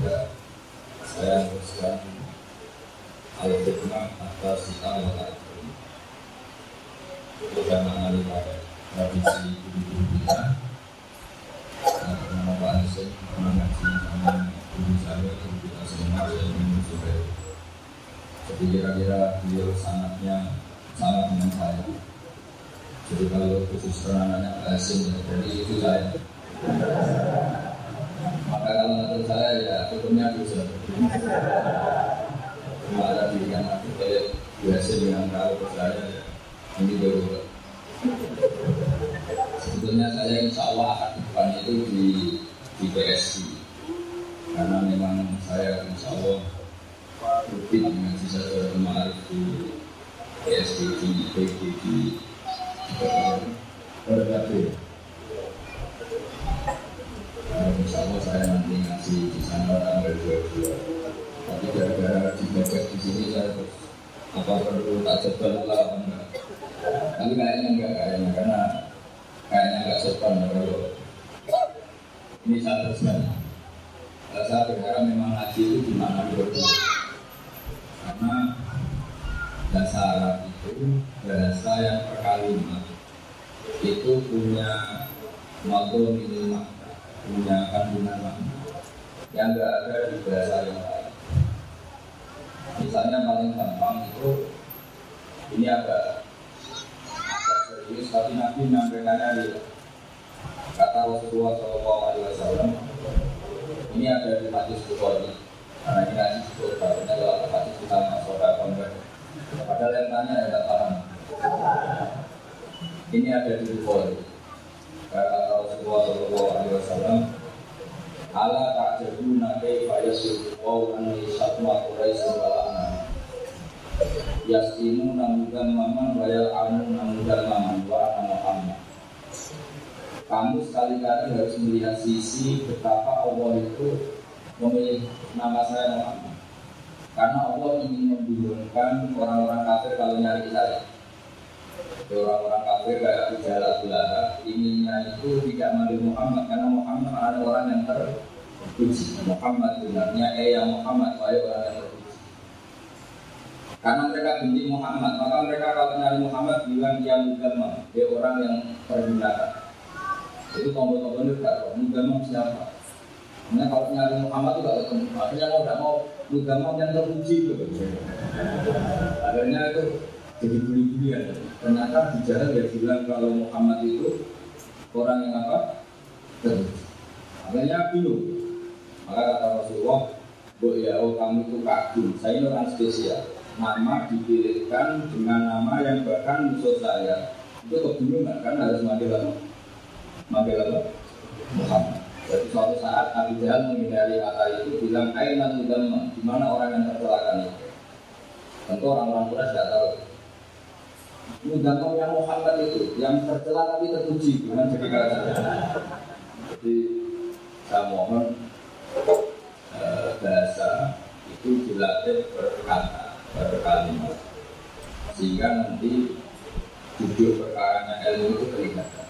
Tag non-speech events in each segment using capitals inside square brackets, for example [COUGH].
saya teruskan al-hikmah atas kita karena ahli pada tradisi guru kita nama Pak Hasim pernah ngaji sama saya kita semua ingin juga jadi kira-kira beliau sangatnya sama dengan saya. Jadi kalau khusus penangannya Pak Hasim jadi itu saya maka kalau menurut saya ya hukumnya bisa. Cuma ada pilihan aku kayak biasa dengan kalau saya ya ini baru sebetulnya saya insya Allah akan depan itu di di PSI karena memang saya insya Allah rutin dengan sisa kemarin di PSI di PG di Berbagai Apa perlu tak coba lah enggak Tapi kayaknya enggak kayaknya. Karena kayaknya enggak sopan kalau Ini saya teruskan Kalau saya berharap memang ngaji itu di mana Karena Arab itu bahasa yang perkalimat itu punya makhluk minimal punya kandungan. Makna yang enggak ada di bahasa yang lain. Misalnya paling gampang itu ini agak agak serius tapi Nabi menyampaikannya di kata Rasulullah Shallallahu Alaihi Wasallam ini ada di hadis Bukhari. Karena ini hadis Bukhari adalah hadis kita masuk ke Padahal yang tanya ya tidak paham. Ini ada di Bukhari. Kata Rasulullah Shallallahu Alaihi Wasallam ala ta'jabuna kaifa yasifu wa anni satma quraish walana yasimu namudan maman wa yal'amu namudan maman wa ana Muhammad. Kamu sekali-kali harus melihat sisi betapa Allah itu memilih nama saya Muhammad. Karena Allah ingin membingungkan orang-orang kafir kalau nyari saya orang-orang kafir kayak Ujala Belanda inginnya itu tidak manggil Muhammad karena Muhammad ada orang yang terpuji. Muhammad benarnya eh yang Muhammad wahai orang yang terpuji. Karena mereka benci Muhammad maka mereka kalau nyari Muhammad bilang dia mugama dia orang yang pergunakan itu tombol-tombol itu tidak tahu mugama siapa? Nah kalau nyari Muhammad itu tidak ketemu. Akhirnya mau tidak mau mugama yang terpuji itu. Akhirnya itu jadi buli-bulian. Ternyata jalan dia bilang kalau Muhammad itu orang yang apa? Terus. Makanya bingung. Maka kata Rasulullah, Bu ya, oh kamu itu kagum. Saya ini orang spesial. Nama dipilihkan dengan nama yang bahkan musuh saya. Itu kebingungan kan harus manggil apa? Manggil apa? Muhammad. Jadi suatu saat Abu Jahal menghindari kata itu bilang, Aina Tudamma, di mana orang yang tercelakan itu? Tentu orang-orang Quraisy tidak tahu. Mudamam yang Muhammad itu yang tercela tapi terpuji bukan jadi. Jadi saya mohon eh, bahasa itu dilatih berkata berkalimat sehingga nanti duduk perkaranya ilmu itu kelihatan.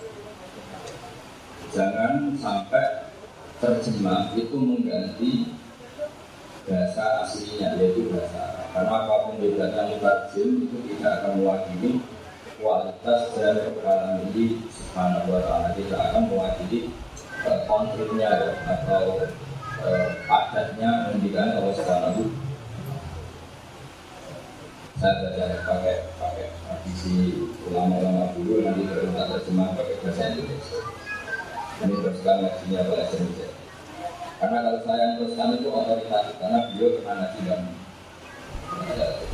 Jangan sampai terjemah itu mengganti bahasa aslinya yaitu bahasa Arab. Karena apa pun bedanya mutarjim itu tidak akan mewakili kualitas dan kekalan ini subhanahu wa ta'ala. Tidak akan mewakili uh, konfliknya atau uh, padatnya mendikan Allah subhanahu. Saya belajar pakai pakai tradisi ulama-ulama dulu nanti kita terjemah pakai bahasa Indonesia. Ini teruskan ngajinya bahasa Indonesia karena kalau saya teruskan itu otoritas karena beliau pernah ngaji dan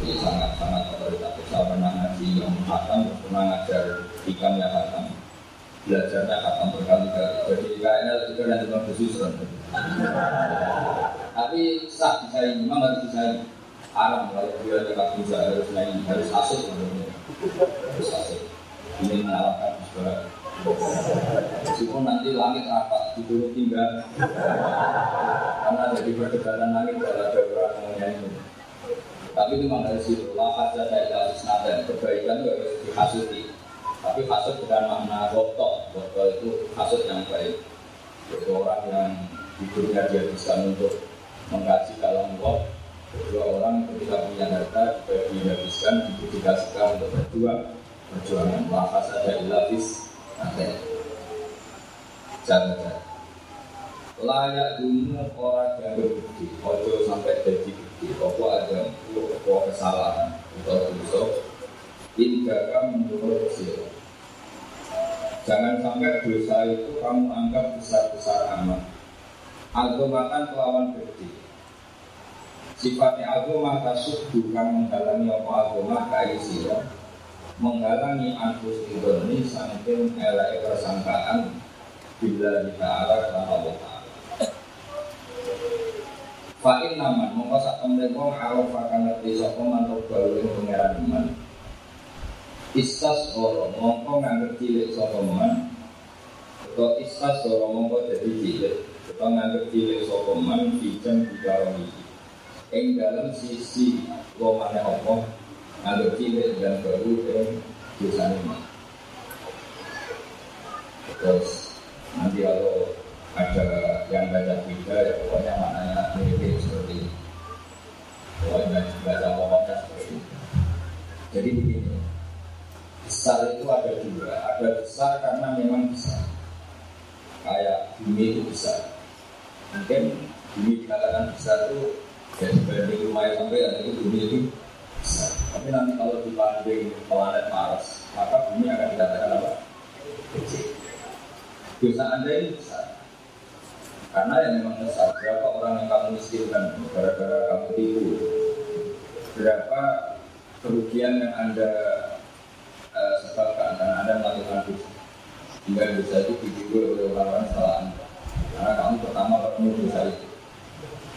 jadi sangat sangat otoritatif. Saya pernah ngaji yang hatam, pernah ngajar ikan yang hatam, belajarnya hatam berkali-kali. Jadi kayaknya juga nanti mau bersusun. Tapi sah bisa ini, memang harus ini. Haram kalau dia tidak bisa harus nyanyi, harus asik Harus asik. Ini menawarkan sebuah Meskipun nanti langit rapat, dulu tinggal. Karena jadi perdebaran langit kalau orang yang nyanyi Tapi itu memang dari situ, lah ada saya isnada Kebaikan itu harus dihasuti. Tapi hasut bukan makna botok. Botok itu hasut yang baik. Jadi orang yang hidupnya dihabiskan untuk mengkaji kalam Allah Dua orang ketika punya harta juga dihabiskan, didedikasikan untuk berjuang. Perjuangan, maka saja ilafis Oke. Jangan. Layak dunia orang yang berbudi Ojo sampai jadi budi Apa ada Apa kesalahan? Atau dosa? Indaka menurut sila Jangan sampai dosa itu kamu anggap besar-besar amat. Agamakan kelawan budi Sifatnya agama kasut bukan menghalangi apa agama kaisilah menghalangi anfus ini saking elai persangkaan bila kita arah karena Allah Ta'ala. Fa'in naman mongko sak temen wong araf akan ngerti sapa mantuk baru ing pangeran iman Istas ora mongko nganggep cilik sapa man. Atau istas ora mongko dadi cilik. Atau nganggep cilik sapa man bijam dikaroni ing dalam sisi lomane Allah agak cilik dan baru dan dosa ini. Terus nanti kalau ada yang baca tiga ya pokoknya maknanya mirip seperti ini. Pokoknya baca pokoknya seperti ini. Jadi begini, besar itu ada dua. Ada besar karena memang besar. Kayak bumi itu besar. Mungkin bumi dikatakan besar itu jadi banding rumah yang sampai itu bumi itu. Tapi nanti kalau dibanding planet Mars, maka bumi akan dikatakan apa? Kecil. Dosa Anda ini besar. Karena yang memang besar, berapa orang yang kamu miskinkan gara-gara kamu tipu? Berapa kerugian yang Anda uh, sebabkan karena Anda melakukan dosa? Hingga dosa itu ditipu oleh orang-orang salah Anda. Karena kamu pertama ketemu dosa itu.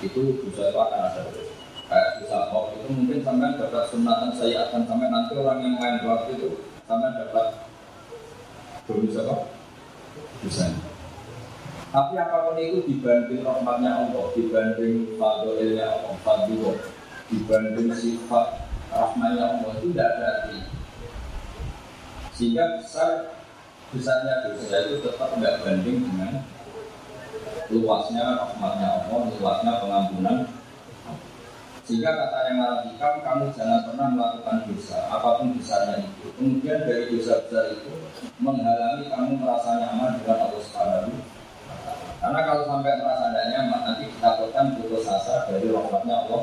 Itu dosa itu akan ada dosa kayak bisa kok itu mungkin sampai dapat sunatan saya akan sampai nanti orang yang main waktu itu sampai dapat bonus apa? Bisa tapi apa pun itu dibanding rahmatnya Allah dibanding fadilnya Allah fadil dibanding sifat rahmatnya Allah itu tidak ada arti. Sehingga besar besarnya dosa itu tetap tidak banding dengan luasnya rahmatnya Allah luasnya pengampunan sehingga kata yang hikam, kamu jangan pernah melakukan dosa, apa pun besarnya itu. Kemudian dari dosa besar itu menghalangi kamu merasa nyaman dengan Allah Subhanahu Karena kalau sampai merasa tidak nyaman, nanti ditakutkan putus asa dari rahmatnya Allah.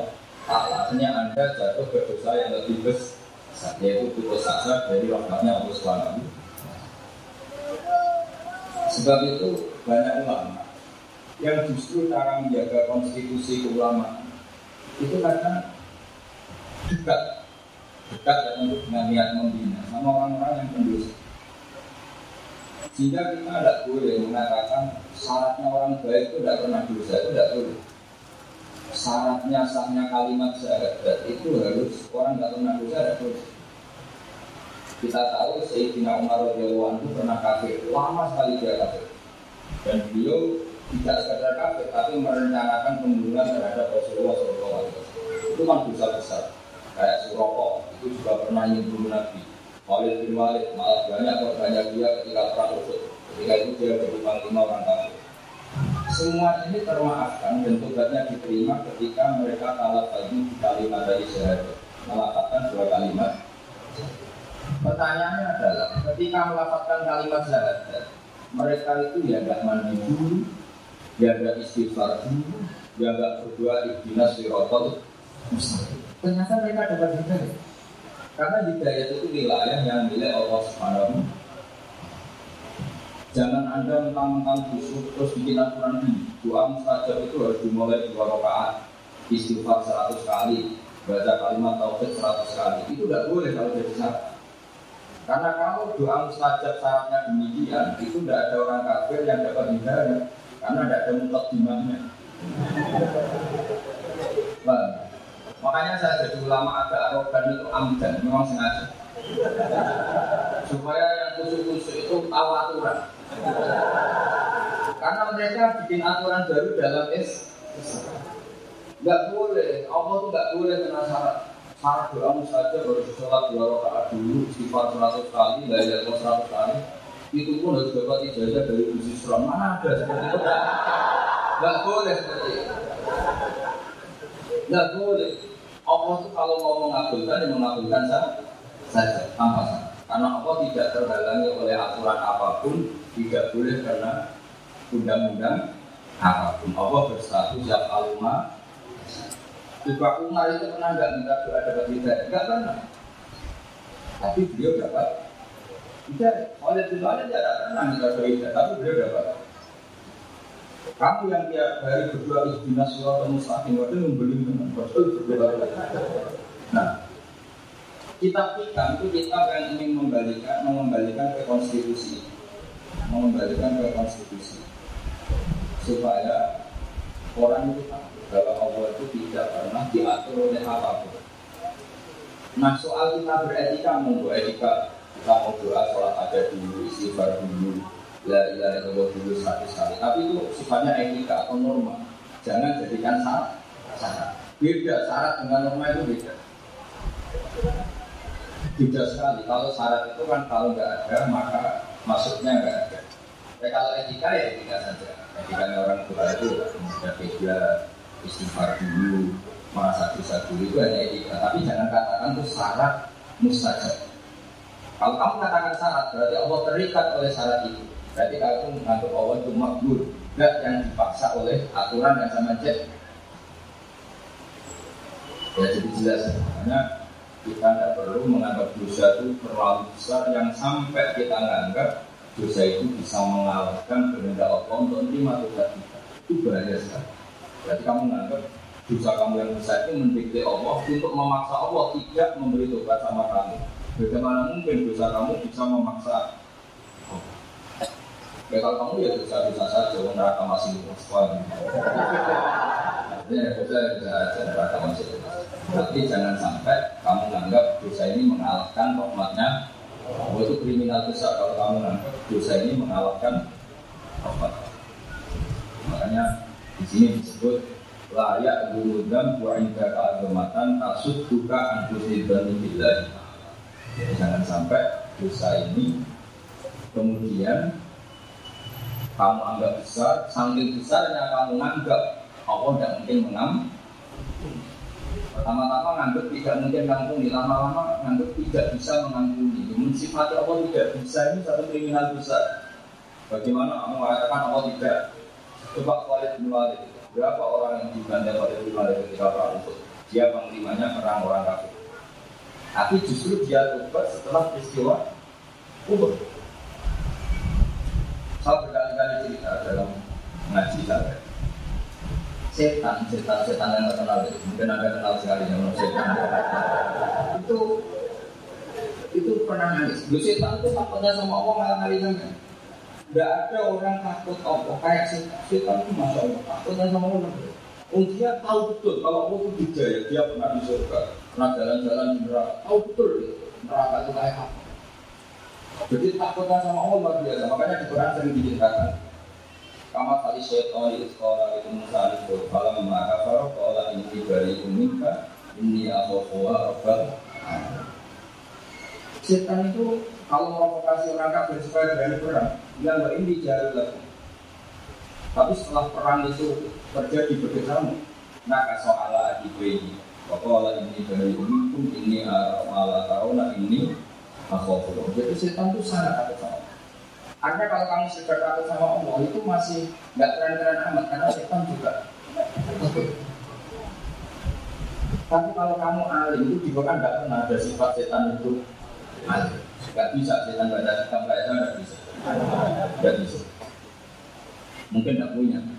Alasnya Anda jatuh ke dosa yang lebih besar, yaitu putus asa dari rahmatnya Allah Subhanahu Sebab itu banyak ulama yang justru cara menjaga konstitusi keulamaan itu karena dekat dekat untuk dengan niat membina sama orang-orang yang pendosa sehingga kita tidak boleh mengatakan syaratnya orang baik itu tidak pernah dosa itu tidak boleh. Syaratnya sahnya kalimat syahadat itu harus orang tidak pernah dosa tidak boleh. Kita tahu Sayyidina Umar radhiyallahu itu pernah kafir lama sekali dia kafir. Dan beliau tidak sekadar kafir tapi merencanakan pembunuhan terhadap Rasulullah SAW itu kan dosa besar. Kayak Suroko itu juga pernah bunuh Nabi. Walid bin Walid malah banyak banyak dia ketika perang Uhud. Ketika itu dia jadi panglima orang kafir. Semua ini termaafkan dan tugasnya diterima ketika mereka kalah lagi di kalimat dari syahadat melafatkan dua kalimat. Pertanyaannya adalah ketika melafatkan kalimat syahadat mereka itu ya gak mandi dulu ada istighfar nggak berdoa ibtinas sirotol Ternyata mereka dapat hidayah. Karena hidayah itu wilayah yang milik Allah Subhanahu Jangan anda mentang-mentang busuk terus bikin aturan ini. Doa mustajab itu harus dimulai dua rakaat, istighfar seratus kali, baca kalimat tauhid seratus kali. Itu tidak boleh kalau jadi syarat. Karena kalau doa mustajab syaratnya demikian, itu tidak ada orang kafir yang dapat hidayah. Karena ada mutak di mana. Makanya saya jadi ulama agak arogan itu amdan, memang sengaja. Supaya yang kusuk-kusuk itu tahu aturan. Karena mereka bikin aturan baru dalam es. Gak boleh, Allah tuh gak boleh kena syarat. Syarat doa saja baru sholat dua rakaat dulu, sifat seratus kali, la ilaha seratus kali. Itu pun harus dapat ijazah dari Gusti Suram. Mana ada seperti itu? Gak boleh seperti itu. Gak boleh. Allah tuh kalau mau mengabulkan, ya mengabulkan saja, tanpa syarat. Karena Allah tidak terhalangi oleh aturan apa pun, tidak boleh karena undang-undang apa pun. Allah berstatus yang alumah juga Umar itu pernah nggak minta doa dapat hidayah? Enggak pernah. Tapi beliau dapat tidak hidayah, tapi beliau dapat. Kamu yang tiap hari berdoa ihdina surat mustaqim waktu membeli dengan betul berdoa. Nah, kitab kita itu kitab yang ingin membalikan, mengembalikan ke konstitusi, mengembalikan ke konstitusi supaya orang itu tahu bahwa Allah itu tidak pernah diatur oleh apa pun. Nah soal kita beretika mau etika kita mau doa sholat ada dulu istighfar dulu. La ilaha illallah dulu satu kali tapi itu sifatnya etika atau norma. Jangan jadikan syarat. Syarat. Beda syarat dengan norma itu beda. Beda sekali. Kalau syarat itu kan kalau nggak ada maka masuknya nggak ada. Ya kalau etika ya etika saja. Etika orang tua itu ada beda. Istighfar dulu, merasa dosa dulu itu hanya etika. Tapi jangan katakan itu syarat mustajab. Kalau kamu katakan syarat, berarti Allah terikat oleh syarat itu. Berarti kamu menganggap Allah itu makbul, tidak yang dipaksa oleh aturan yang sama cek. Ya jadi jelas, karena kita tidak perlu menganggap dosa itu terlalu besar yang sampai kita menganggap dosa itu bisa mengalahkan kehendak Allah untuk menerima dosa kita. Itu bahaya sekali. Berarti kamu menganggap dosa kamu yang besar itu mendikte Allah untuk memaksa Allah tidak memberi tobat sama kamu. Bagaimana mungkin dosa kamu bisa memaksa Ya kalau kamu ya dosa-dosa saja, neraka masih luas Ya dosa dosa saja, neraka masih luas. Tapi jangan sampai kamu menganggap dosa ini mengalahkan rahmatnya Oh itu kriminal besar kalau kamu menganggap dosa ini mengalahkan rahmat. Makanya di sini disebut layak guludam wa inda keagamatan tasuk buka antusidan billahi. Jadi jangan sampai dosa ini kemudian kamu anggap besar, saking besarnya kamu anggap Allah tidak mungkin mengampuni. Pertama-tama nganggap tidak mungkin mengampuni, lama-lama nganggap tidak bisa mengampuni. Mensifati Allah tidak bisa ini satu kriminal besar. Bagaimana kamu mengatakan Allah tidak Coba Khalid bin Walid Berapa orang yang dibanding Khalid bin Walid ketika perang Uhud Dia panglimanya perang orang kafir Tapi justru dia tobat setelah peristiwa Uhud Saya berkali-kali cerita dalam ngaji saya. Setan, setan, setan yang terkenal itu Mungkin anda kenal sekali yang setan. Itu itu pernah nangis. Lu setan itu takutnya sama Allah malah nangis tidak ada orang takut Allah. Kayak setan. Setan itu masya Allah. Takutnya sama Allah. Oh dia tahu betul kalau Allah itu dijaya, dia pernah di surga, pernah jalan-jalan di neraka, tahu betul neraka itu kayak apa. Jadi takutnya sama Allah luar biasa. Makanya di Quran sering diceritakan. Kama kali syaitan di sekolah itu musa itu kalau memakai kalau kalau ini dari umika ini aku rabbal Setan itu kalau provokasi orang kafir supaya berani perang, bilang bahwa ini jauh lagi. Tapi setelah perang itu terjadi begitu maka soal adik ini, Wakola ini dari pun ini malah tahu ini aku Jadi setan itu sangat takut sama Karena kalau kamu sedang takut sama Allah itu masih nggak keren-keren amat karena setan juga. Tapi kalau kamu alim itu juga kan nggak pernah ada sifat setan itu alim. Gak bisa setan baca kitab baca gak bisa. Gak bisa. Mungkin gak punya.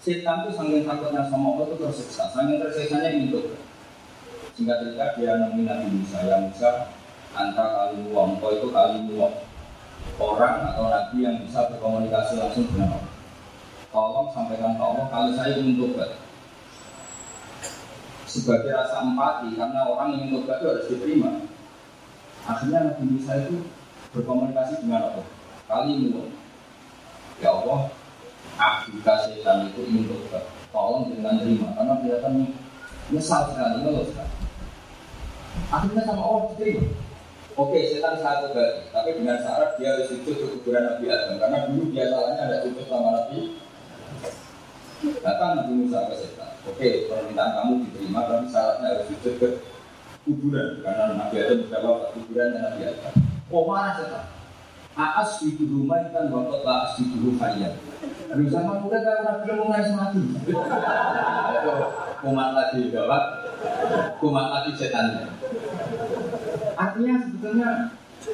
Setan itu sangat takutnya sama Allah itu tersiksa. Sangat tersiksanya itu. Singkat cerita dia nemuin Nabi Musa. Yang Musa antara kali uang, itu kali uang. Orang atau Nabi yang bisa berkomunikasi langsung dengan Allah. Tolong sampaikan ke Allah kalau saya ingin tobat. sebagai rasa empati karena orang yang tobat itu harus diterima. Akhirnya Nabi Musa itu berkomunikasi dengan Allah. Kalimu, ya Allah, aktivitas setan itu ingin tobat. Tolong dengan terima karena kelihatan nyesal sekali, ngeluh sekali. Akhirnya sama Allah diterima. Oke, setan saya tobat, tapi dengan syarat dia harus sujud ke kuburan Nabi Adam karena dulu dia salahnya ada sujud sama Nabi. Datang Nabi Musa ke setan. Oke, permintaan kamu diterima, tapi syaratnya harus sujud ke kuburan karena Nabi Adam berjawab ke kuburan dan Nabi Adam. Oh mana setan? Aas di rumah kan waktu lah di rumah kalian. Lalu sama udah kan Nabi belum mulai mati. Kumat lagi jawab, kumat lagi setan. Artinya sebetulnya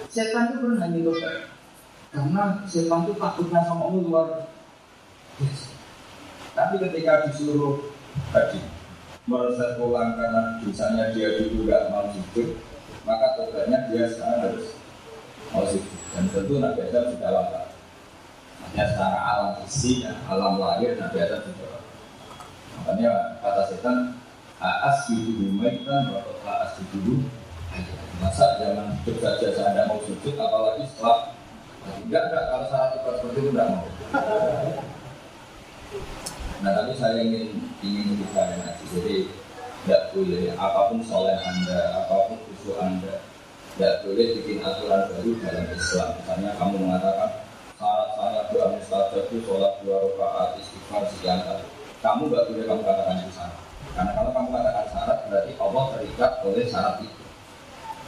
setan itu pernah nyilukan karena setan itu takutnya sama Allah luar biasa. Tapi ketika disuruh tadi merasa pulang karena dosanya dia dulu gak mau sujud maka tobatnya dia sekarang harus sujud dan tentu Nabi Adam sudah wafat hanya secara alam isi dan alam lahir Nabi Adam sudah makanya kata setan Aas dulu maitan atau aas dulu masa zaman hidup saja saya tidak mau sujud apalagi setelah enggak enggak. Kalau salah seperti itu enggak mau. Nah tapi saya ingin ingin membuka ngaji. Jadi tidak boleh apa pun soleh anda, apa pun khusyuk anda, tidak boleh bikin aturan baru dalam Islam. Misalnya kamu mengatakan syarat saya doa mustajab itu sholat dua rakaat istighfar sekian kali. Kamu nggak boleh kamu katakan itu syarat. Karena kalau kamu katakan syarat berarti Allah terikat oleh syarat itu.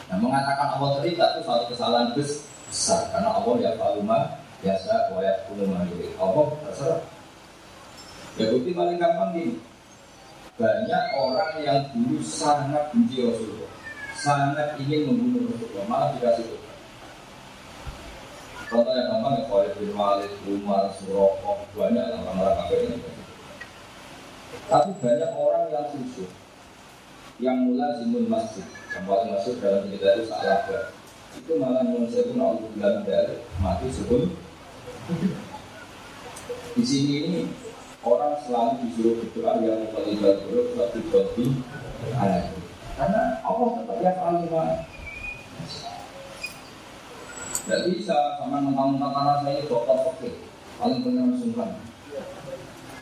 Nah mengatakan Allah terikat itu suatu kesalahan besar karena Allah ya faluma biasa wa ya Allah terserah Ya bukti paling gampang gini. Banyak orang yang dulu sangat benci Rasulullah, sangat ingin membunuh Rasulullah, malah dikasih Tuhan. Contoh yang gampang ya Khalid bin Walid, Umar, Suroko, banyak orang-orang kafir ini. Tapi banyak orang yang khusyuk, yang mulai zimun masjid, yang paling masuk dalam cerita itu salah itu malah menunjukkan Allah bilang dari mati sebelum di sini ini orang selalu disuruh berdoa yang paling suatu bagi anak karena Allah tetap yang paling tidak bisa sama mentang-mentang karena saya dokter fakir. Paling benar sungkan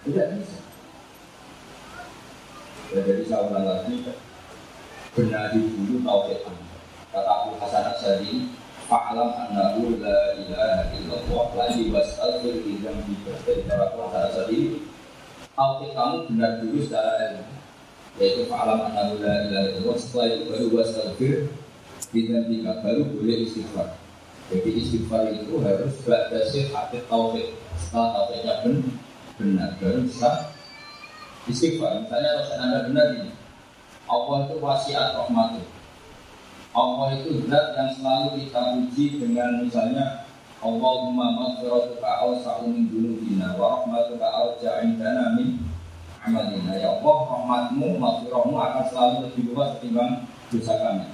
tidak bisa. Ya, jadi saya ulang lagi. Benahi dulu tauhid kata Abu Hasan Asyari Fa'alam annahu la ilaha illallah Lagi was'alfir idham bika Dari Abu Hasan Asyari tauhid kamu benar dulu secara ilmu yaitu fa'alam annahu la ilaha illallah setelah itu baru dengan tiga baru boleh istighfar. Jadi istighfar itu harus ba'da hati tauhid. Setelah tauhidnya benar baru bisa istighfar. Misalnya kalau anda benar ini Allah itu wasiat rahmatnya. Allah itu zat yang selalu kita puji dengan misalnya Allahumma maghfiratuka awsa'u min dunubina wa rahmatuka arja indana min amalina Ya Allah, rahmatmu, maghfirahmu akan selalu lebih luas ketimbang dosa kami.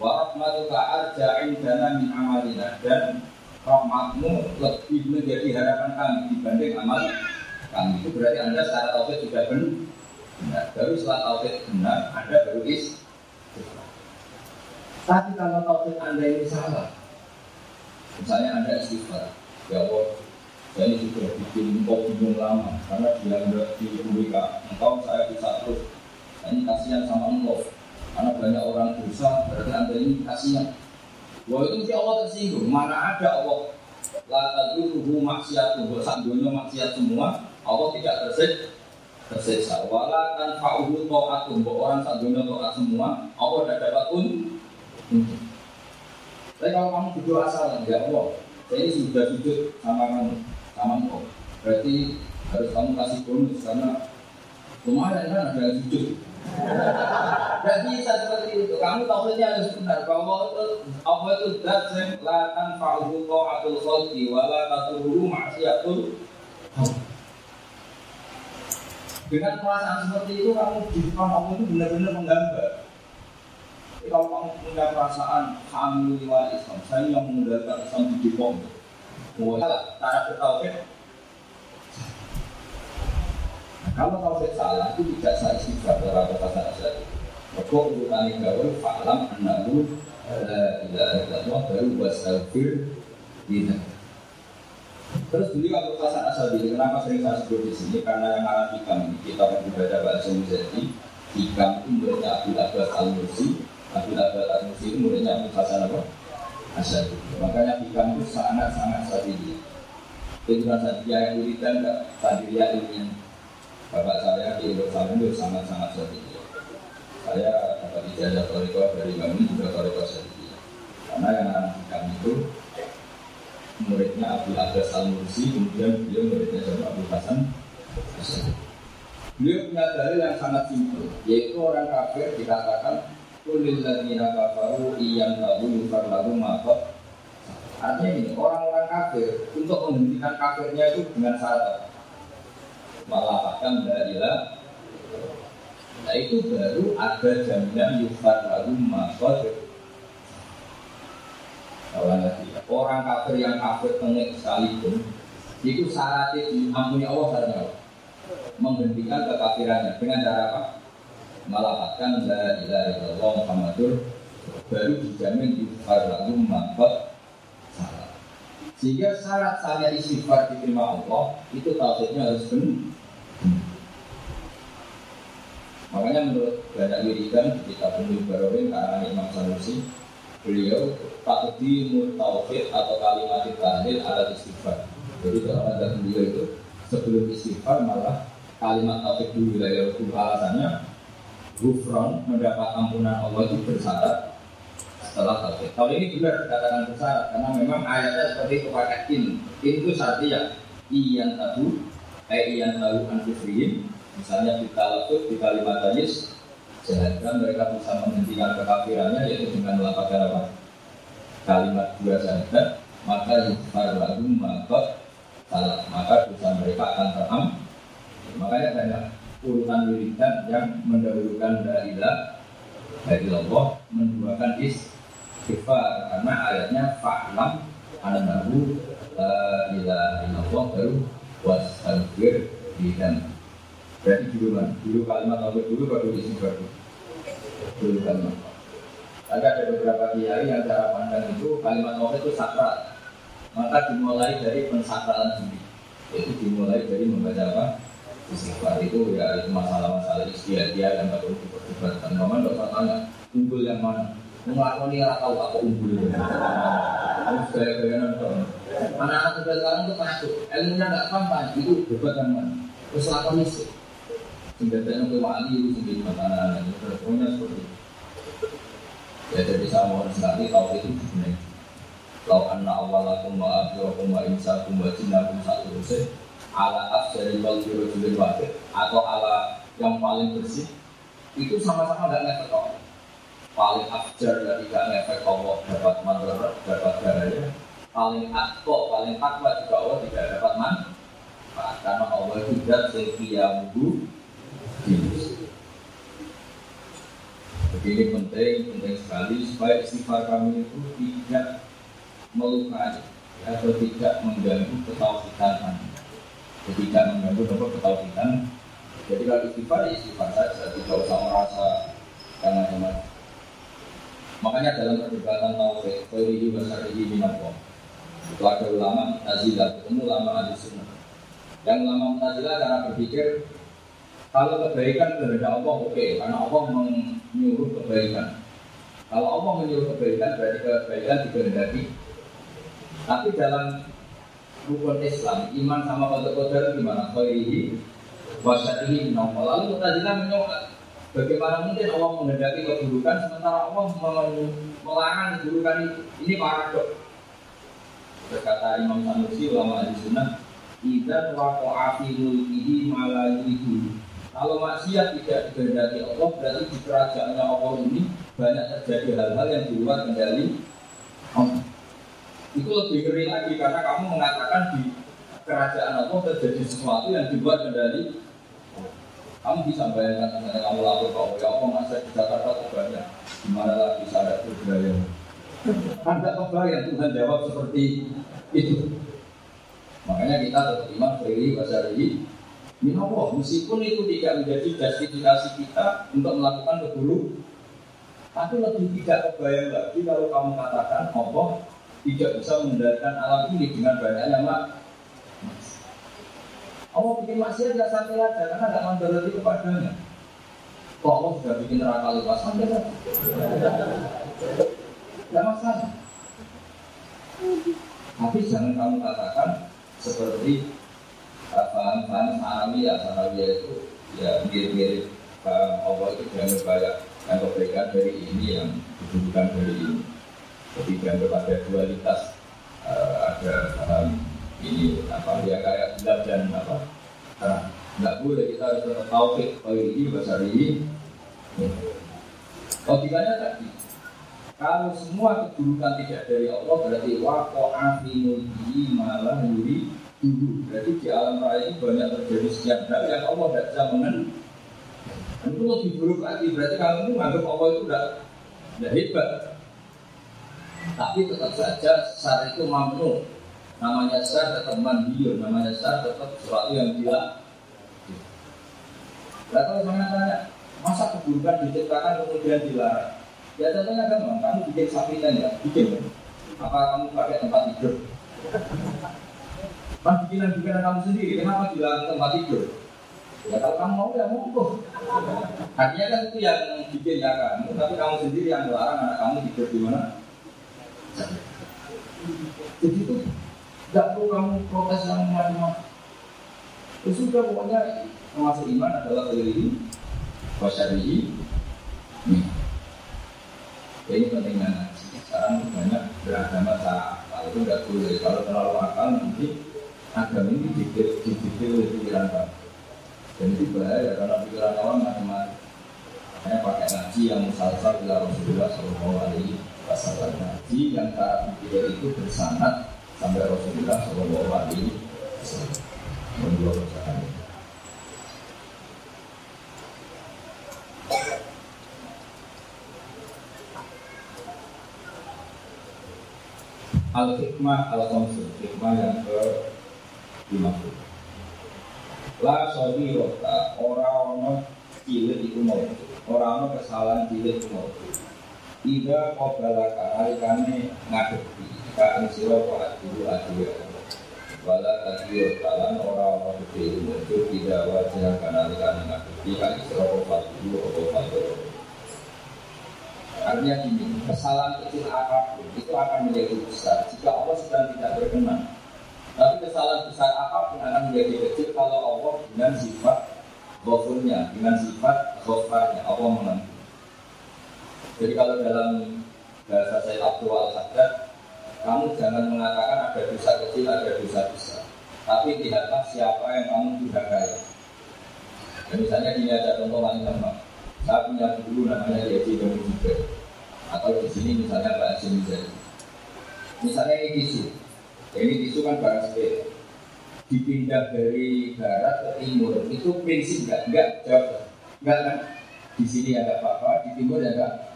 Wa rahmatuka arja indana min amalina. Dan rahmatmu lebih menjadi harapan kami dibanding amal kami. Itu berarti Anda secara tauhid sudah benar. Baru setelah tauhid benar, Anda baru is Tapi kalau tauhid Anda ini salah Misalnya Anda istighfar, ya Allah, saya sudah bikin kok bingung lama karena dia nggak di WK. Engkau saya bisa terus. Ini kasihan sama engkau. Karena banyak orang dosa, berarti anda ini kasihan. Wah itu si Allah tersinggung. Mana ada Allah Lata dulu maksiat tuh, sak dunia maksiat semua, Allah tidak tersik tersiksa. Wala kan fa'uhu ta'atun, orang sak dunia ta'at semua, Allah tidak dapat pun. Tapi kalau kamu berdoa salah, ya Allah, saya ini sudah sujud sama kamu, sama engkau. Berarti harus kamu kasih bonus karena kemarin kan ada yang sujud. Tidak bisa seperti itu. Kamu tahu saja harus benar bahwa itu Allah itu zat yang lakan fa'uhu ta'atul khalqi wala taturuhu maksiatul dengan perasaan seperti itu kamu di depan Allah itu benar-benar menggambar kalau kamu punya perasaan kami lewat Islam, saya yang mengundangkan Islam di Depok. Mulai cara bertauhid. Nah, kalau tauhid salah itu tidak saya istighfar dalam kata saya Kok urutane gawe fa'lam annahu la ilaha illallah baru wastaghfir tidak. Terus beliau Abu Hasan Asadi, kenapa sering saya sebut di sini? Karena yang arah hikam ini kita yang dibaca bahasa Muzadi, hikam itu muridnya Abu Abbas Al Mursi, Abu Abbas Al Mursi itu muridnya Abu Hasan apa? Asadi. Makanya hikam itu sangat sangat sadidi. Itu bukan sadidi yang wiridan, sadidi yang ini. Bapak saya di Yerusalem itu sangat sangat sadidi. Saya dapat ijazah toriko dari kami juga toriko sadidi. Karena yang anak hikam itu muridnya Abu Abbas Al Mursi, kemudian beliau muridnya sama Abu Hasan Beliau punya dalil yang sangat simpel, yaitu orang kafir dikatakan kulil ladina kafaru iyan yufar. Artinya ini orang-orang kafir untuk menghentikan kafirnya itu dengan syarat malah akan darilah Nah itu baru ada jaminan yufar lalu makot Orang kafir yang kafir tengik sekalipun itu syaratnya diampuni Allah Allah. Menghentikan kekafirannya dengan cara apa? Melapatkan la ilaha illallah Muhammadur baru dijamin di lagu mangkot salah. Sehingga syarat saya istighfar diterima Allah itu tauhidnya harus benar. Makanya menurut banyak wiridan di kitab Bumi Barawin karena Imam Sanusi beliau takdimul tauhid atau kalimat tahlil ala istighfar. Jadi kalau ada beliau itu sebelum istighfar malah kalimat tauhid dulu ya alasannya gufron mendapat ampunan Allah itu bersyarat setelah tauhid. Kalau ini benar dikatakan bersyarat karena memang ayatnya seperti pakai in. In itu artinya iyan tahu, eh iyan tahu anfusihim. Misalnya kita lakukan di kalimat tajis Sehingga mereka bisa menghentikan kekafirannya yaitu dengan melakukan apa? Kalimat dua syahadat maka yufar lagu maka salah maka dosa mereka akan teram. Makanya banyak urutan wiridan yang mendahulukan dari dari Allah menduakan istighfar karena ayatnya fa'lam annahu la ilaha illallah baru wastaghfir dan Berarti dulu kan, dulu kalimat tauhid dulu baru istighfar dulu kalimat. Tapi ada beberapa kiai yang cara pandang itu kalimat tauhid itu sakral. Maka dimulai dari pensakralan diri. Yaitu dimulai dari membaca apa? Istighfar itu ya itu masalah-masalah istiadat yang nggak perlu diperdebatkan. Dokter tanya unggul yang mana? Melakukan ini tahu apa unggul. Terus gaya-gaya nonton. Anak-anak sekarang itu masuk, ilmunya nggak paham, itu debat yang mana? Terus lakukan. Senjatanya ke wali itu sendiri makanan Pokoknya seperti itu Ya jadi sama orang sekali tahu itu sebenarnya Lau anna awalakum wa akhirakum wa insakum wa jinnakum satu usia Ala afjari wal birojulil wakil Atau ala yang paling bersih Itu sama-sama gak ngefek kok. Paling afjar dan tidak ngefek Allah Dapat mandarat, dapat darahnya Paling akko, paling takwa juga Allah tidak dapat manfaat. Karena Allah itu dat sekiyamuhu Begini penting, penting sekali supaya istighfar kami itu tidak melukai atau tidak mengganggu ketauhidan kami. Tidak mengganggu apa ketauhidan. Jadi kalau istighfar, ya istighfar saja, tidak usah merasa karena macam Makanya dalam perdebatan tauhid, ini besar ini minallah. Itu ada ulama Mu'tazilah, ketemu ulama Ahli Sunnah. Yang ulama Mu'tazilah cara berpikir kalau kebaikan kehendak Allah oke, okay, karena Allah menyuruh kebaikan. Kalau Allah menyuruh kebaikan berarti kebaikan dikehendaki. Tapi dalam rukun Islam, iman sama kode qadar gimana? Khairihi wasyatihi minallah. Lalu Mu'tazilah menyokak Bagaimana mungkin Allah menghendaki keburukan sementara Allah melarang keburukan itu? Ini paradok. Berkata Imam Sanusi ulama ahli sunnah, "Idzan waqa'a fi mulkihi ma kalau maksiat tidak dikehendaki Allah, berarti di kerajaannya Allah ini banyak terjadi hal-hal yang di luar kendali Allah. Itu lebih ngeri lagi karena kamu mengatakan di kerajaan Allah terjadi sesuatu yang di luar kendali kamu bisa bayangkan misalnya kamu lapor Allah, ya Allah masa di Jakarta kok banyak, gimana lagi sadar budaya. Tidak kebayang Tuhan jawab seperti itu. Makanya kita tetap iman, beri, bahasa ini, Minallah, meskipun itu tidak menjadi justifikasi kita untuk melakukan keburu, Tapi lebih tidak kebayang lagi kalau kamu katakan Allah tidak bisa mengendalikan alam ini dengan banyaknya mak. Allah bikin maksiat tidak sampai aja karena tidak mandoroti kepadanya. Kok Allah sudah bikin neraka lupa sampai aja. Tidak masalah. Tapi jangan kamu katakan seperti bahan-bahan ya sanawi itu ya mirip-mirip Allah itu jangan banyak yang kebaikan dari ini yang bukan dari ini. Jadi jangan ada dualitas uh, ada paham ini apa ya kayak gelap dan apa. Nah, nggak boleh kita harus tetap taufik kalau ini bahasa ini. Logikanya tadi kalau semua keburukan tidak dari Allah berarti wako afinulhi malah yuri dulu. Berarti di alam raya ini banyak terjadi sekian hal yang Allah tidak bisa mengenal. Itu lebih buruk lagi. Berarti kamu menganggap Allah itu tidak tidak hebat tapi tetap saja sar itu mampu namanya sar tetap mandiur namanya sar tetap sesuatu yang gila Lalu saya tanya masa keburukan diciptakan kemudian dilarang Ya gampang, kamu bikin sapi ya, bikin Apa kamu pakai tempat tidur? Kan bikinan-bikinan kamu sendiri, kenapa bilang tempat tidur? Ya kalau kamu mau ya monggo. Artinya kan itu yang bikin ya kamu, tapi kamu sendiri yang melarang anak kamu tidur di mana? Jadi itu tidak perlu kamu protes yang macam-macam. Ya sudah pokoknya termasuk iman adalah ini, wasyari'i, Ya, ini penting banget. Sekarang banyak beragama cara akal itu tidak boleh. Kalau terlalu akal nanti agama ini dipikir dipikir oleh pikiran kamu. Dan itu bahaya karena pikiran awam macam-macam. Makanya pakai ngaji yang musalsal bila Rasulullah Shallallahu Alaihi Wasallam ngaji yang cara pikir itu bersanad sampai Rasulullah Shallallahu Alaihi Wasallam. Menurut saya. Al hikmah al khamsul hikmah yang ke 50 La sodi rota ora ono cilik iku mau ora ono kesalahan cilik iku mau Ida kobala kane ngadepi ka ing sira para guru adiya Wala tadi talan ora ono gede muncul tidak wajah kana kane ngadepi ka ing sira para guru apa Artinya gini, kesalahan kecil apa pun itu akan menjadi besar jika Allah sedang tidak berkenan. Tapi kesalahan besar apa pun akan menjadi kecil kalau Allah dengan sifat ghafurnya, dengan sifat ghafarnya, Allah mengampuni. Jadi kalau dalam bahasa saya Abdul al kamu jangan mengatakan ada dosa kecil, ada dosa besar. Tapi lihatlah siapa yang kamu kaya. Dan misalnya ini ada contoh paling gampang. Saya punya guru namanya Yeti Bani Jibril Atau di sini misalnya Pak Hasim Misalnya ini tisu. Ini tisu kan barang sepeda Dipindah dari barat ke timur. Itu prinsip enggak, enggak jawab. Enggak kan? Di sini ada apa-apa, di timur ada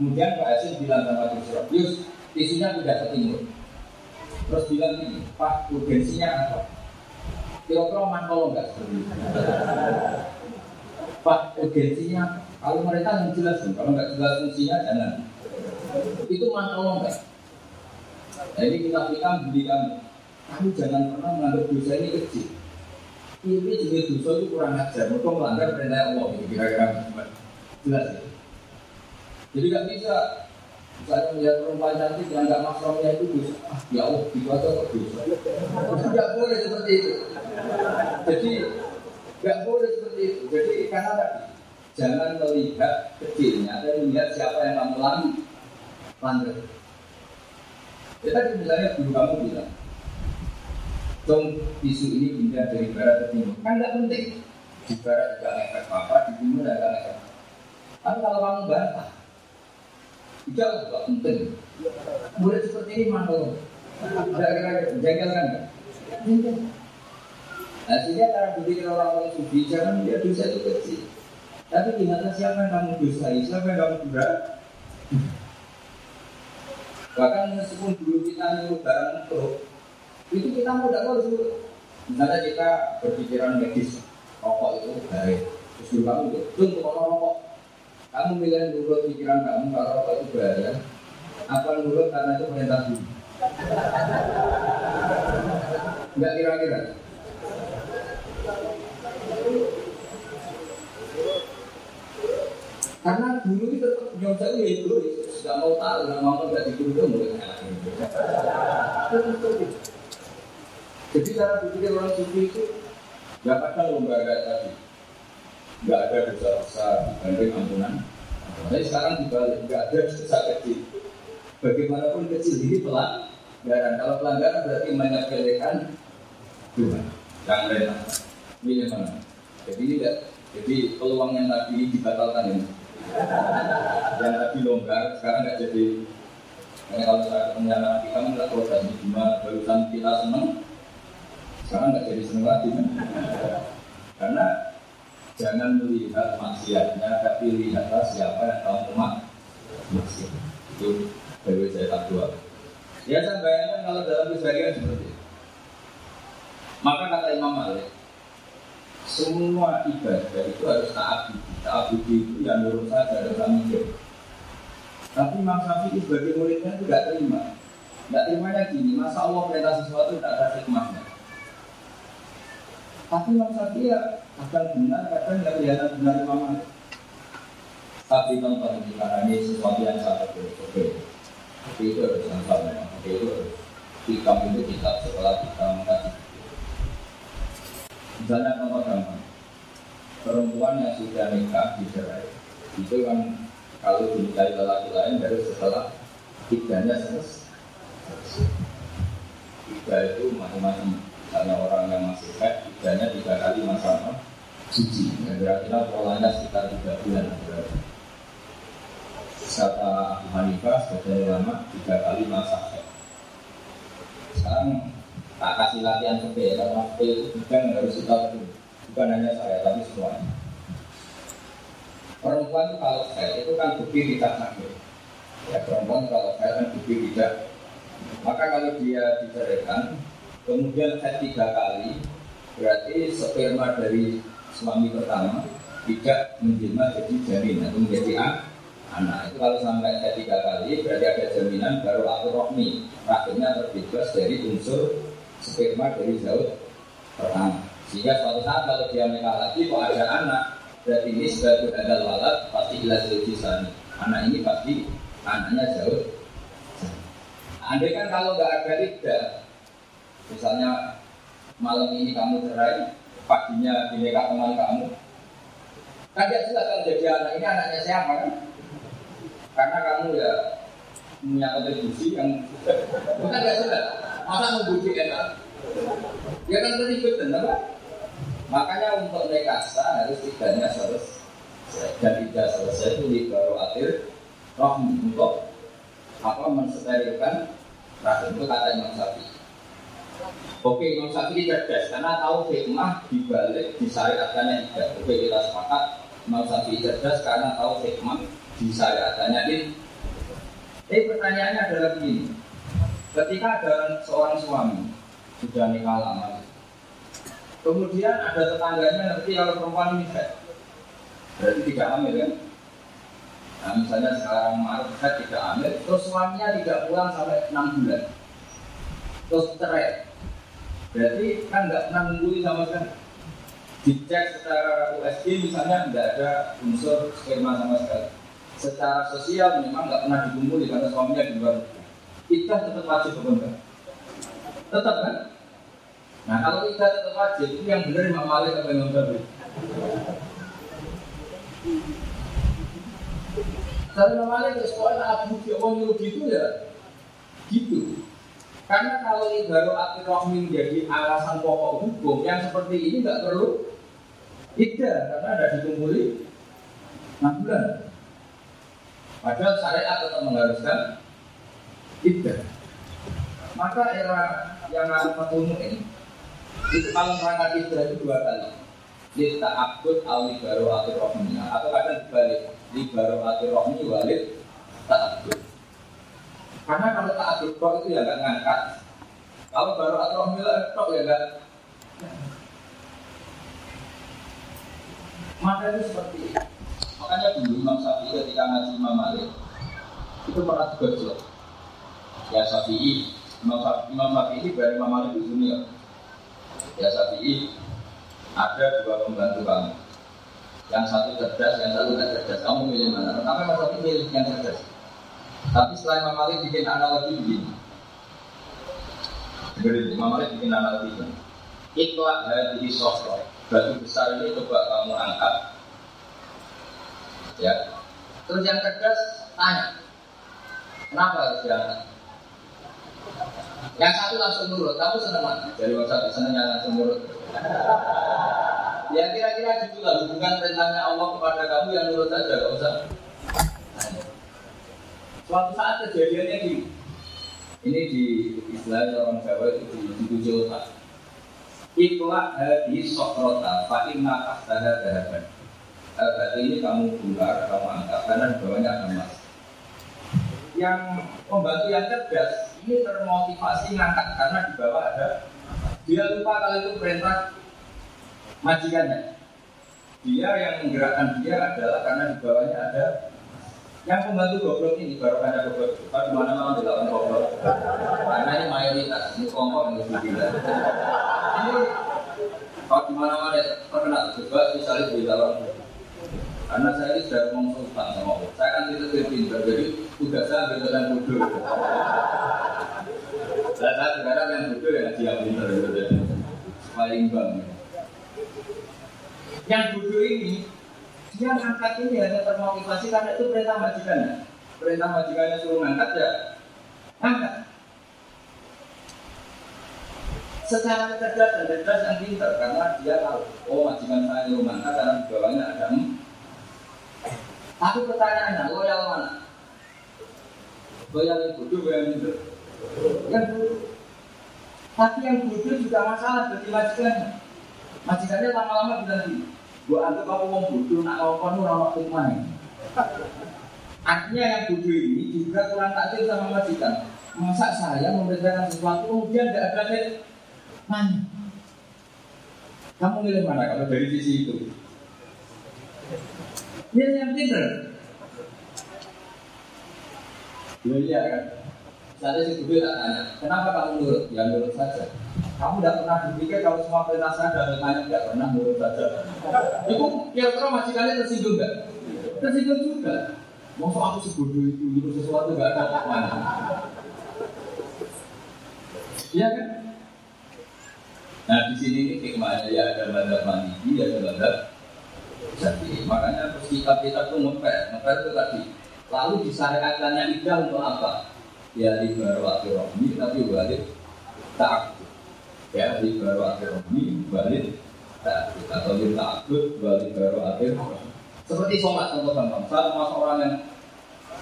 Kemudian Pak Hasim bilang sama Yusuf Yus, tisunya pindah ke Terus bilang ini, Pak, urgensinya apa? Kira-kira mantau enggak seperti itu [LAUGHS] Pak, urgensinya kalau mereka yang jelas, kalau nggak jelas fungsinya jangan. Itu masalah enggak. Nah ini kita kita beli kamu. Jangan pernah menganggap dosa ini kecil. Ini juga dosa itu kurang ajar. Mereka melanggar perintah Allah. Kira-kira jelas ya. Jadi nggak bisa Misalnya melihat perempuan cantik yang nggak mahramnya itu dosa. Ah, ya Allah, itu aja kok dosa. Tidak boleh seperti itu. Jadi nggak boleh seperti itu. Jadi karena tadi Jangan melihat kecilnya, tapi melihat siapa yang kamu langgar. Ya tadi misalnya guru kamu bilang, Dong isu ini pindah dari barat ke timur. Kan nggak penting. Di barat tidak ngefek apa, di timur tidak ngefek Tapi kalau kamu bantah, tidak nggak penting. Mulai seperti ini mana? Kira-kira jengkel kan? Nah, sehingga cara berpikir orang-orang sufi jangan dia dosa itu kecil. Tapi gimana siapa yang kamu dosai, siapa yang kamu berat? Bahkan meskipun dulu kita nyuruh barang untuk itu kita mau tidak harus Misalnya kita berpikiran medis, rokok itu baik. Terus dulu kamu itu, untuk kalau rokok. Kamu milih nurut pikiran kamu kalau rokok itu bahaya. Apa nurut karena itu perintah bumi? Enggak kira-kira. Karena dulu itu tetap nyom saya ya itu nggak mau tahu, nggak mau nggak dulu mulai Jadi cara berpikir orang sufi itu nggak ada lembaga tadi, nggak ada dosa besar dibanding ampunan. Tapi sekarang dibalik nggak ada dosa kecil. Bagaimanapun kecil ini pelanggaran. Kalau pelanggaran berarti menyepelekan Tuhan. Yang lain milih mana? Jadi tidak. Jadi peluang yang tadi dibatalkan ini. yang tadi longgar sekarang nggak jadi. Karena kalau saya ketemu anak kita nggak tahu dan gimana barusan kita seneng, sekarang nggak jadi seneng lagi kan? Karena jangan melihat maksiatnya, tapi lihatlah siapa yang tahu umat maksiat. Itu dari saya tak dua. Ya saya bayangkan kalau dalam keseharian seperti itu. Maka kata Imam Malik, semua ibadah itu harus taat budi. Taat budi itu yang nurut saja dalam mikir. Tapi Imam Syafi'i sebagai muridnya itu tidak terima. Tidak terimanya gini, masa Allah perintah sesuatu tidak ada hikmahnya. Tapi Imam Syafi'i ya kadang benar, kadang tidak kelihatan benar Imam Malik. Tapi contoh ini karena ini sesuatu yang sangat berbeda. Tapi itu harus sama Tapi itu harus hikam itu kitab setelah kita mengkaji. Misalnya contoh gampang. Perempuan yang sudah nikah di cerai itu kan kalau dinikahi lelaki lain baru setelah tidaknya selesai. Tiga itu masing-masing. Misalnya orang yang masih head, tidaknya tiga kali masa suci. Ya, kira-kira polanya sekitar tiga bulan. Berarti kata Abu Hanifah sebagai ulama tiga kali masa sekarang tak kasih latihan sepe karena sepe itu bukan harus kita bukan hanya saya tapi semuanya. Perempuan kalau saya itu kan bukti tidak sakit. Ya perempuan kalau saya kan bukti tidak. Maka kalau dia diceraikan kemudian saya tiga kali berarti sperma dari suami pertama tidak menjelma jadi janin atau menjadi anak. Itu kalau sampai ke tiga kali berarti ada jaminan baru aku rohmi. Rahimnya terbebas dari unsur sperma dari zaud pertama. Sehingga suatu saat kalau dia menikah lagi kok ada anak berarti ini sebagai ada lalat pasti jelas sana anak ini pasti anaknya jauh. Andai kan kalau nggak ada tidak malam ini kamu cerai paginya dinikah teman kamu. Kan dia jelas kalau jadi anak ini anaknya siapa kan? Karena kamu ya punya kontribusi yang [LAUGHS] bukan gak sudah masa membuktikan enak ya kan terlibat benar makanya untuk nekasa harus tidaknya selesai. Dan tidak selesai itu di baru akhir. Roh untuk apa mensterilkan? Rahim itu kata Imam Syafi'i Oke, Imam Syafi'i cerdas karena tahu hikmah dibalik disyariatkannya tidak. Oke, kita sepakat Imam Syafi'i cerdas karena tahu hikmah disyariatkannya ini. Eh pertanyaannya adalah begini. Ketika ada seorang suami sudah nikah lama, kemudian ada tetangganya ngerti kalau perempuan ini berarti tidak hamil kan? Nah, misalnya sekarang head tidak hamil, terus suaminya tidak pulang sampai 6 bulan, terus cerai, berarti kan nggak pernah nungguin sama sekali. Dicek secara USG misalnya tidak ada unsur sperma sama sekali secara sosial memang nggak pernah dikumpuli karena suaminya di luar kita tetap wajib apa Tetap kan? Nah kalau kita tetap wajib itu yang benar Imam Malik apa Imam Syafi'i? Kalau Imam Malik ya sekolah Abu Jawa nyuruh gitu ya gitu. Karena kalau baru akhir rohmi menjadi alasan pokok hukum yang seperti ini nggak perlu tidak karena ada dikumpuli 6 bulan. Padahal syariat tetap mengharuskan tidak. Maka era yang ada petunjuk ini itu kalau merangkak tidak itu dua kali. Kita akut al baru akhir rohnya atau kadang dibalik baru akhir rohnya walid tak akut. Karena kalau tak akut itu ya nggak ngangkat. Kalau baru akhir rohnya tok ya nggak. Maka itu seperti itu. Makanya singgung Imam Syafi'i ketika ngaji Imam Malik itu pernah juga Ya Syafi'i, Imam Syafi'i, Imam ini dari Imam Malik di dunia. Ya Syafi'i, ada dua pembantu kamu. Yang satu cerdas, yang satu tidak cerdas. Kamu milih mana? Pertama Imam Syafi'i milih yang cerdas. Tapi setelah Imam Malik bikin analogi begini. Begini, Imam Malik bikin analogi begini. Ikhlas dari sosok batu besar ini coba kamu angkat. Ya. Terus yang cerdas tanya, kenapa harus diangkat? Yang satu langsung nurut, kamu seneng mana? Dari WhatsApp seneng yang langsung nurut. Ya kira-kira gitulah hubungan perintahnya Allah kepada kamu yang nurut saja, gak usah. Suatu saat kejadiannya di ini di istilah orang Jawa itu di, tujuh otak. Itulah di sokrota, Pak Inna Kasdara Dahaban. Berarti ini kamu bular, kamu angkat, karena di bawahnya ada emas. Yang pembantu yang cerdas ini termotivasi ngangkat karena di bawah ada dia lupa kalau itu perintah majikannya. Dia yang menggerakkan dia adalah karena di bawahnya ada yang pembantu goblok ini baru ada goblok. Di mana mana dilakukan goblok. Karena ini mayoritas ini kelompok yang lebih gila. Ini kalau di mana mana terkenal coba misalnya di dalam karena saya ini sudah konsultan sama Allah. Saya kan tidak lebih pintar, jadi tugas saya ambil yang bodoh. Saya saya sekarang yang bodoh ya dia pintar gitu. Paling bang. Yang bodoh ini dia ngangkat ini hanya termotivasi karena itu perintah majikannya. Perintah majikannya suruh ngangkat ya ngangkat. Secara kecerdasan dan cerdas yang pintar karena dia tahu, oh majikan saya suruh ngangkat karena di bawahnya ada tapi pertanyaannya, loyal mana? Loyal yang bodoh, loyal yang bodoh. Yang. Tapi yang bodoh juga masalah bagi majikannya. Majikannya lama-lama bilang gini, gua anggap kamu mau bodoh, nak ngomong nu rawat mana? Artinya yang bodoh ini juga kurang takdir sama majikan. Masa saya memberitakan sesuatu kemudian tidak ada mana? Kamu milih mana kalau dari sisi itu? Dia yang pinter. Ya iya kan. Misalnya si Budi tak tanya, kenapa kamu nurut? Ya nurut saja. Kamu tidak pernah berpikir kalau semua perintah saya dan tanya tidak pernah nurut saja. Itu kira-kira majikannya tersinggung nggak? Tersinggung juga. Mau aku sebodoh itu, itu sesuatu nggak ada mana? Iya kan? Nah di sini ini hikmahnya ya ada madhab mandi, ada madhab jadi makanya terus kita kita tuh ngepet, ngepet itu tadi. Lalu disyariatkannya idah untuk apa? Ya di baru rohmi tapi balik tak ya di baru rohmi balik tak atau di takut balik baru akhir. Seperti sholat contoh gampang saya termasuk orang yang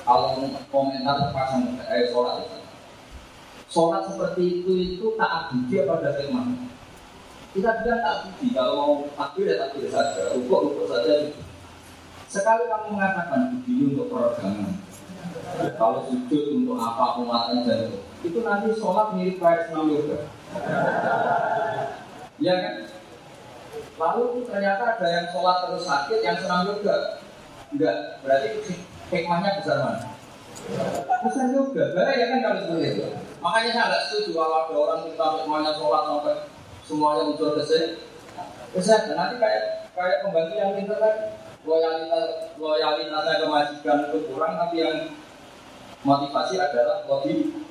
kalau komentar terpasang eh sholat. Itu sholat seperti itu itu tak abdi pada firman. Kita bilang tak budi, kalau mau takbir ya takbir saja, rukuk rukuk saja. Sekali kamu mengatakan budi untuk peregangan, kalau sujud untuk apa penguatan jantung, itu nanti sholat mirip kayak senam yoga. Iya kan? Lalu ternyata ada yang sholat terus sakit, yang senam yoga. Enggak, berarti hikmahnya besar mana? Besar juga, bahaya kan kalau seperti itu. Makanya saya nggak setuju kalau ada orang kita hikmahnya sholat sampai semuanya muncul kesehatan. Kesehatan nanti kayak kayak pembantu yang pintar kan loyalitas loyalitasnya ke majikan itu kurang tapi yang motivasi adalah lebih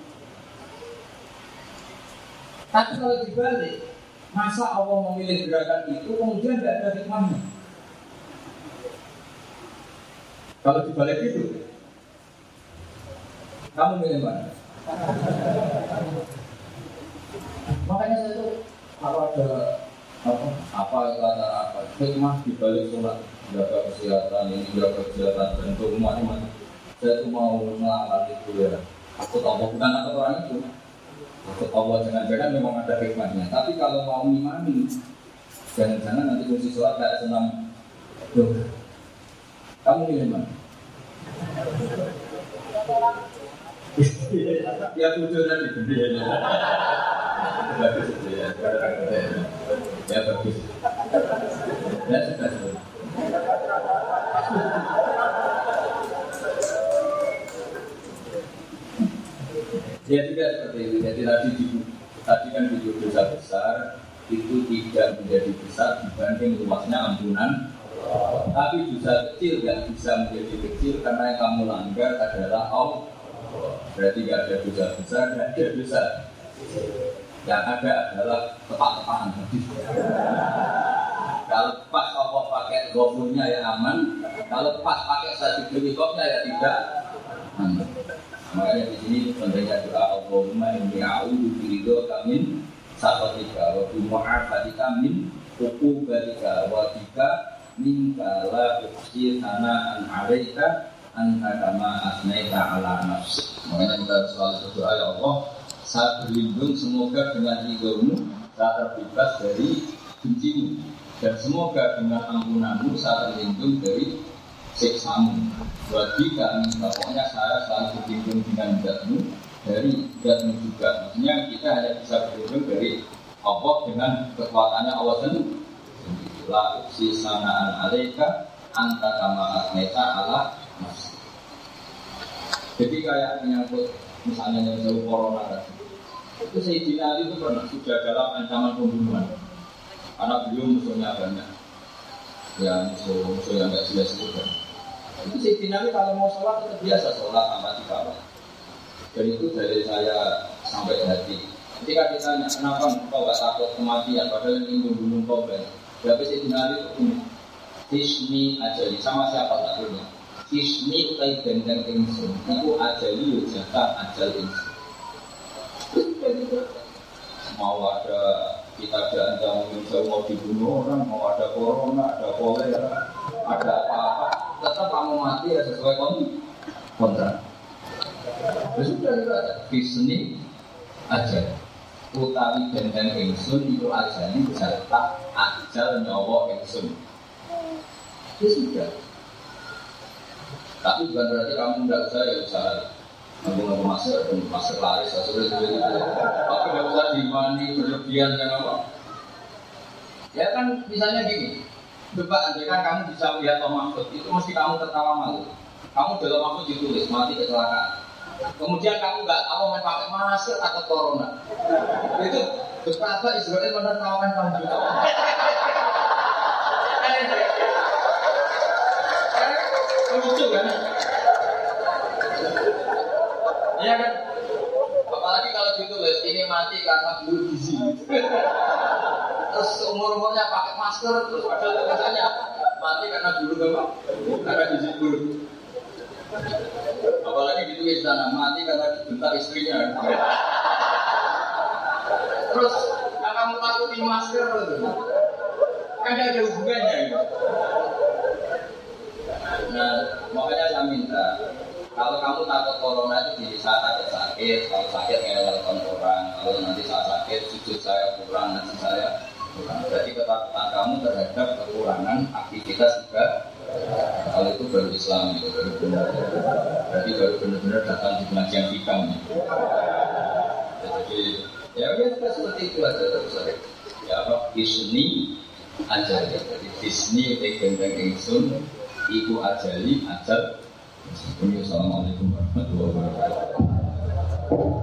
tapi kalau dibalik masa Allah memilih gerakan itu kemudian tidak ada hikmahnya. Kalau dibalik itu kamu milih mana? Makanya saya tuh kalau ada apa apa latar apa? Hikmah di balik sholat jaga kesehatan ini jaga kesehatan bentuk macam-macam saya tuh mau melarang itu ya. Aku tahu bukan aku orang itu. Aku tahu jangan-jangan memang ada hikmahnya. Tapi kalau mau mengimani jangan-jangan nanti kursi sholat kayak senam. Duh. kamu milih mana? [LAUGHS] Ya tujuh tadi gede bagus ya. Ya bagus. Ya sudah Ya tidak seperti itu. Jadi tadi di, tadi kan di dosa besar itu tidak menjadi besar dibanding luasnya ampunan. Tapi dosa kecil tidak bisa menjadi kecil karena yang kamu langgar adalah Allah. Berarti tidak ada dosa besar, tidak ada dosa. Yang ada adalah tepat-tepatan Kalau pas Allah pakai gofurnya ya aman, kalau pas pakai satu helikopternya ya tidak aman. Makanya di sini pentingnya doa Allahumma inni a'udzu biridho kamin sakotika wa bi mu'afatika min uqubatika wa bika minka la 'alaika anta kama asnaita ala nafsi. Makanya kita selalu berdoa ya Allah, berlindung semoga dengan ridhomu saya terbebas dari bencimu dan semoga dengan ampunanmu saya terlindung dari siksamu Bagi kami, pokoknya saya selalu berlindung dengan zatmu Dari zatmu juga Maksudnya kita hanya bisa berlindung dari Allah dengan kekuatannya Allah sendiri. La uksi sana'an alaika Anta kama asmeta ala nafsi. Jadi kayak menyangkut Misalnya yang jauh corona tadi. Itu Sayyidina Ali itu pernah sudah dalam ancaman pembunuhan. Karena beliau musuhnya banyak. Ya musuh-musuh yang gak jelas itu kan itu si Ali kalau mau sholat itu biasa. Sholat tanpa dikawal. Dan itu dari saya sampai hati. Ketika ditanya kenapa kau gak takut kematian? Padahal ini membunuh kau kan? Tapi si Ali itu punya Hisni ajali. Sama siapa tak punya? Hisni utai benteng insun. Itu ajali yujata ajal insun. Mau ada kita ada mungkin mau dibunuh orang, mau ada corona, ada kolera, ada apa-apa, tetap kamu mati ya sesuai kontrak. Ya sudah itu aja. Bisni aja. Utawi benteng ingsun itu aja ini tak ajal nyawa ingsun. Ya sudah. Tapi bukan berarti kamu tidak usah ya usah Kamu nggak masker, masker laris, sudah itu. Tapi nggak usah dimani berlebihan yang apa. Ya kan misalnya gini, Coba andai kan kamu bisa melihat Tom Mahfud, itu mesti kamu tertawa malu. Kamu dalam Mahfud ditulis mati kecelakaan. Kemudian kamu nggak tahu mau pakai masker atau corona. Itu betapa Israel menertawakan kamu juga. Lucu kan? Iya kan? Apalagi kalau ditulis ini mati karena bulu gizi terus umur umurnya pakai masker terus ada tulisannya mati karena dulu apa karena gizi dulu. Apalagi ditulis sana mati karena dibentak istrinya. Terus kamu takuti masker kan tidak ada hubungannya nah makanya saya minta kalau kamu takut corona itu di saat ada sakit, kalau sakit ngelelkan orang, kalau nanti saat sakit sujud saya kurang, nanti saya Berarti ketakutan kamu terhadap kekurangan aktivitas juga kalau itu baru Islam itu baru benar. Berarti baru benar-benar datang di pengajian hikam. Jadi ya kita seperti itu aja terus Ya apa Disney ajali. Jadi Disney gendeng ingsun iku ajali ajal. Assalamualaikum warahmatullahi wabarakatuh.